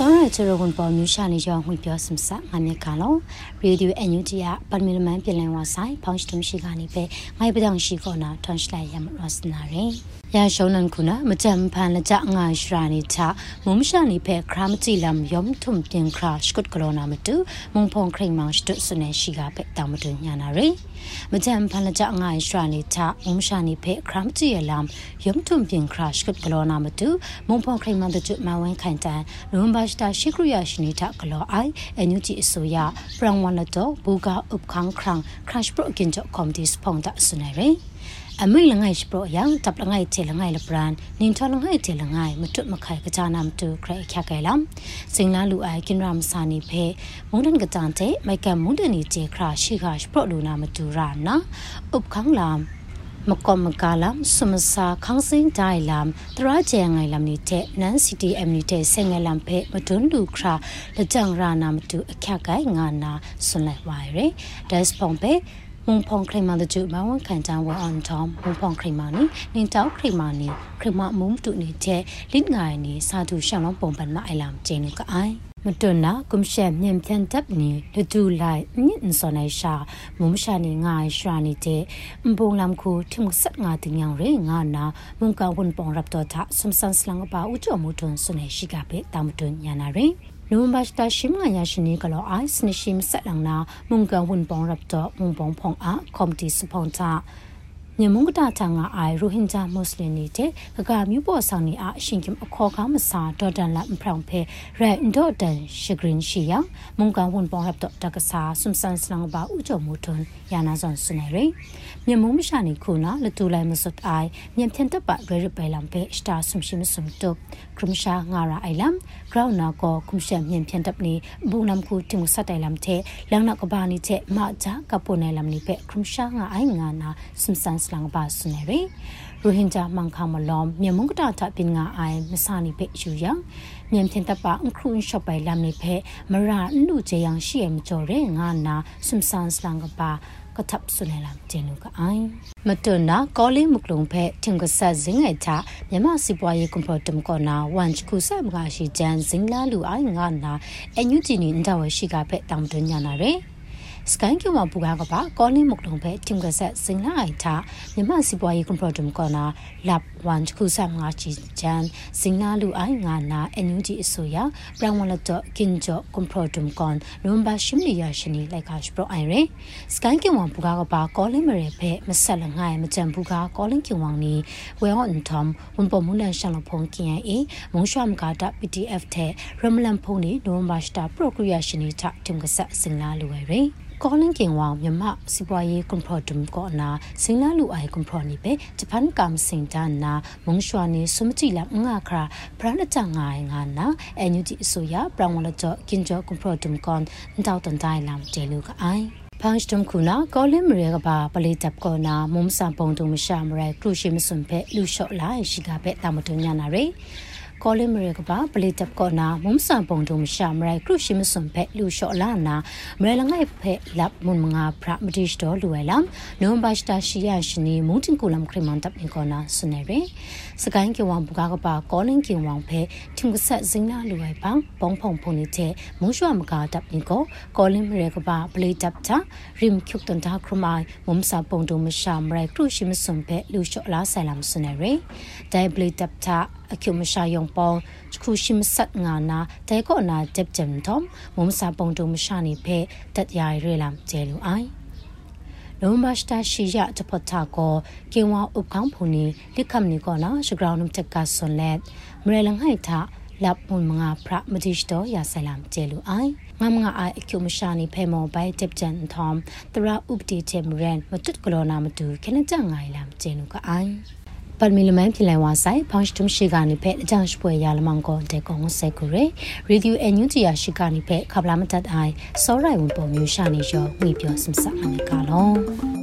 စောရချရဝန်ပေါ်မြူရှာနေရောငွေပြောစမစငါမြကလောရေဒီယိုအန်ယူတီယာပတ်မီလမန်ပြည်လန်ဝါဆိုင်ဖောင်းစတမ်ရှိကနေပဲငိုင်ပဒောင်ရှိကောနာထွန်ရှလိုက်ရမရစနာရင်ရရှုံနန်ခုနာမကြံဖန်လကြငါရှရာနေချမုံရှာနေဖဲခရမတိလမ်ယုံထုံပြင်ခရာရှ်ကုတ်ကလောနာမတူမုံဖုံခရိမောင်ရှတုဆုနေရှိကပဲတောင်မတူညာနာရယ်မကြံဖန်လကြငါရှရာနေချမုံရှာနေဖဲခရမတိယလမ်ယုံထုံပြင်ခရာရှ်ကုတ်ကလောနာမတူမုံဖုံခရိမောင်တကျွမဝင်းခိုင်တန်လုံဘတ်တာရှိခရယရှိနေထကလောအိုင်အန်ယူဂျီအစိုးရပရန်ဝန်လတော့ဘူကာဥပခန်းခရန်ခရရှ်ပရိုကင်ဂျကွန်ဒီစဖုန်တာဆုနေရယ် အမိလငိုင်စပရយ៉ាងတပ်လငိုင်ချေလငိုင်လပရန်နင်ထလငိုင်ချေလငိုင်မတွမခိုင်ကကြနာမတူခရခကဲလမ်စင်လာလူအိုင်ကင်ရမ်စာနီဖဲမုန်ဒန်ကတန်တဲ့မိုက်ကမုန်ဒနီချေခရရှိခစပရလူနာမတူရာနာဥပခန်းလမ်မကောမကာလမ်စမစာခန်းစင်းဒိုင်လမ်တရာကျန်ငိုင်လမ်နေတဲ့နန်စီတီအမ်နေတဲ့ဆင်ငယ်လမ်ဖဲမတွန်းလူခရာလကြံရာနာမတူအခက်ကိုင်ငါနာဆွန်လိုက်ဝိုင်ရယ်ဒက်စပုံပဲ မုံဖုံခရိမာတကျမဝန်ခံတန်ဝအွန်တမ်မုံဖုံခရိမာနီနင်တောက်ခရိမာနီခရိမာမုံတူနေတဲ့လစ်ငိုင်နီစာသူရှောင်းလုံးပုံပန်မအိုင်လမ်ကျင်းကအိုင်မတွနာကုမ်ရှက်မြင်ပြန်တပ်နေလတူလိုက်ညင်စောနေရှာမုံရှာနေငါရှာနေတဲ့ဘုံလမ်ခုထုံဆက်ငါတင်យ៉ាងရဲငါနာမုံကဝန်ပုံရပ်တော်တာဆမ်ဆန်စလန်ပါဥချမူထွန်းစနေရှိကပဲတာမတွညာနာရဲနို ဝင်ဘာစတာရှိမငါရရှိနေကလောအိုက်စနရှိမဆက်လန်နာမုန်ကဝန်ပုံရပ်တော့မုံပုံဖုံအားကော်မတီစပွန်တာည မုန်ကတာချာငါအိုင်ရိုဟင်ဂျာမွတ်စလင်နေတဲ့ကကမျိုးပေါ်ဆောင်နေအားအရှင်ကင်အခေါ်ကားမစာဒေါ်တန်လာဖရောင်ဖဲရက်ဒေါ်တန်ရှဂရင်ရှိယမုန်ကဝန်ပေါ်ရပ်တော့တကစားဆွမ်ဆန်စလန်ဘာဥကြမူထွန်းယာနာဇွန်စနေရညမုန်မရှာနေခုနာလတူလိုက်မစွတ်အိုင်ညံဖြန်တပ်ပရရပဲလမ်ဖဲစတာဆွမ်ရှိမဆွမ်တုခရမရှာငါရာအိုင်လမ်ဂရောင်းနာကိုခုရှက်ညံဖြန်တပ်နေဘူနမ်ခုတင်စတ်တိုင်လမ်တဲ့လောင်နာကဘာနီတဲ့မဂျာကပုန်နယ်လမ်နေဖဲခရမရှာငါအိုင်ငါနာဆွမ်ဆန်စလန်ဘာစနေရရိုဟင်ဂျာမန်ခါမလောမ်မြန်မုန်ကတာထပင်ငါအိုင်မစာနိဖေယူယံမြန်တင်တပအခရုန်ရှော့ပိုင်လမ်နိဖေမရာနုချေယံရှိရမကျော်ရဲငါနာဆွမ်ဆန်စလန်ကပါကထပ်ဆုနေလာကျင်းလူကအိုင်မတွနာကောလေးမုကလုံဖဲထင်ကဆက်ဇင်းငယ်ချမြမစီပွားရေးကွန်ဖတ်တမ်ကောနာဝန်ချခုဆက်မကရှိဂျန်ဇင်းလာလူအိုင်ငါနာအညူဂျီနီအန်တဝရှိကဖဲတောင်တွညာနာရဲစ ကိုင်းကျမပူကားကပါကောလင်းမုကတုံဖဲတင်ကဆက်စင်လာအိုင်တာမြမစီပွားရေးကွန်ပရိုဒမ်ကောနာလပ်ဝန်ခုဆမ်ငါချီချန်စင်နာလူအိုင်ငါနာအန်ယူဂျီအစိုးရပရန်ဝလတော့ကင်ဂျောကွန်ပရိုဒမ်ကွန်နွန်ဘာရှင်းလီယာရှနီလိုက်ခါစပရိုအိုင်ရဲစကိုင်းကျမပူကားကပါကောလင်းမရဲဖဲမဆက်လငိုင်မကြံဘူးကားကောလင်းကျမနီဝဲဟွန်တမ်ဝန်ပေါ်မူလန်ရှန်လဖုန်ကင်အေမုံရှွမ်ကာတာ PDF တဲ့ရမလန်ဖုန်နီနွန်ဘာစတာပရိုဂရီယာရှနီတာတင်ကဆက်စင်လာလူရဲကောလင်းကင်ဝါမြမစီပွားရေးကွန်ဖရဒမ်ကောနာစင်လာလူအိုင်ကွန်ဖရနီပဲဂျပန်ကမ်စင်တန်နာမုံရွှာနေဆုမတိလာငါခရာပရနချငိုင်ငါနာအန်ယူတီအစိုးရပရန်ဝလကြောကင်ဂျောကွန်ဖရဒမ်ကွန်တောက်တန်တိုင်းလမ်တဲလူကအိုင်ဖန်စတမ်ခုနာကောလင်မရေကပါပလေးတပ်ကောနာမုံစံပုံတုံမရှာမရဲကရုရှိမစွန်ဖဲလူလျှော့လာရှိကပဲတာမတုံညာနာရေ ကောလီမရကပါပလီတပ်ကောနာမုံစံပုံတုံရှာမရိုက်ကရုရှိမစွန်ဖက်လူလျှော့လာနာမရလငိုင်ဖက်လပ်မွန်မငါဖရမတိစတော်လူဝဲလမ်နိုဘတ်စတာရှိယရှိနီမုန်တင်ကူလမ်ခရမန်တပ်င်ကောနာစနေရစကိုင်းကေဝံဘူကာကပါကောလင်းကေဝံဖဲထင်ကဆက်စင်းနာလူဝဲပန်းပုံဖုံဖုန်နေတဲ့မုံရွှမကာတပ်င်ကောကောလင်းမရကပါပလီတပ်ချရင်ခုတ်တန်တာခရမိုင်မုံစံပုံတုံမရှာမရိုက်ကရုရှိမစွန်ဖက်လူလျှော့လာဆိုင်လမ်စနေရဒိုင်ပလီတပ်ချ အကျုမရှာယုံပေါခုရှိမဆတ်ငါနာတဲကောနာတက်ဂျမ်ထုံမုံစာပုံတုံမရှာနေဖဲတက်ရရဲလမ်ကျဲလူအိုင်လုံးမစတာရှိရတပတာကိုကေဝါဥပကောင်ဖူနီလိခမ်နီကောနာရှဂရောင်းနုတက်ကဆွန်လက်မရလငိုင်တာလပ်မွန်မငါဖရမတိစတော်ရဆလမ်ကျဲလူအိုင်ငမ်ငါအိုင်အကျုမရှာနေဖဲမောဘိုင်တက်ဂျန်ထုံတရာဥပတိတေမရန်မတုတ်ကလောနာမတူခနကြငိုင်လမ်ကျဲလူကအိုင် ပတ်မီလမန်ပြလန်ဝါဆိုင်ဖောင်းစတုံရှိကနေဖက်အကြောင်းရှပွဲရလမောင်ကောတဲ့ကောင်ဆက်ကူရရေဒီယိုအန်ယူဂျီယာရှိကနေဖက်ခပလာမတတ်အိုင်စောရိုင်ဝန်ပုံမျိုးရှာနေရောဝေပြောစမ်ဆာအနေကလော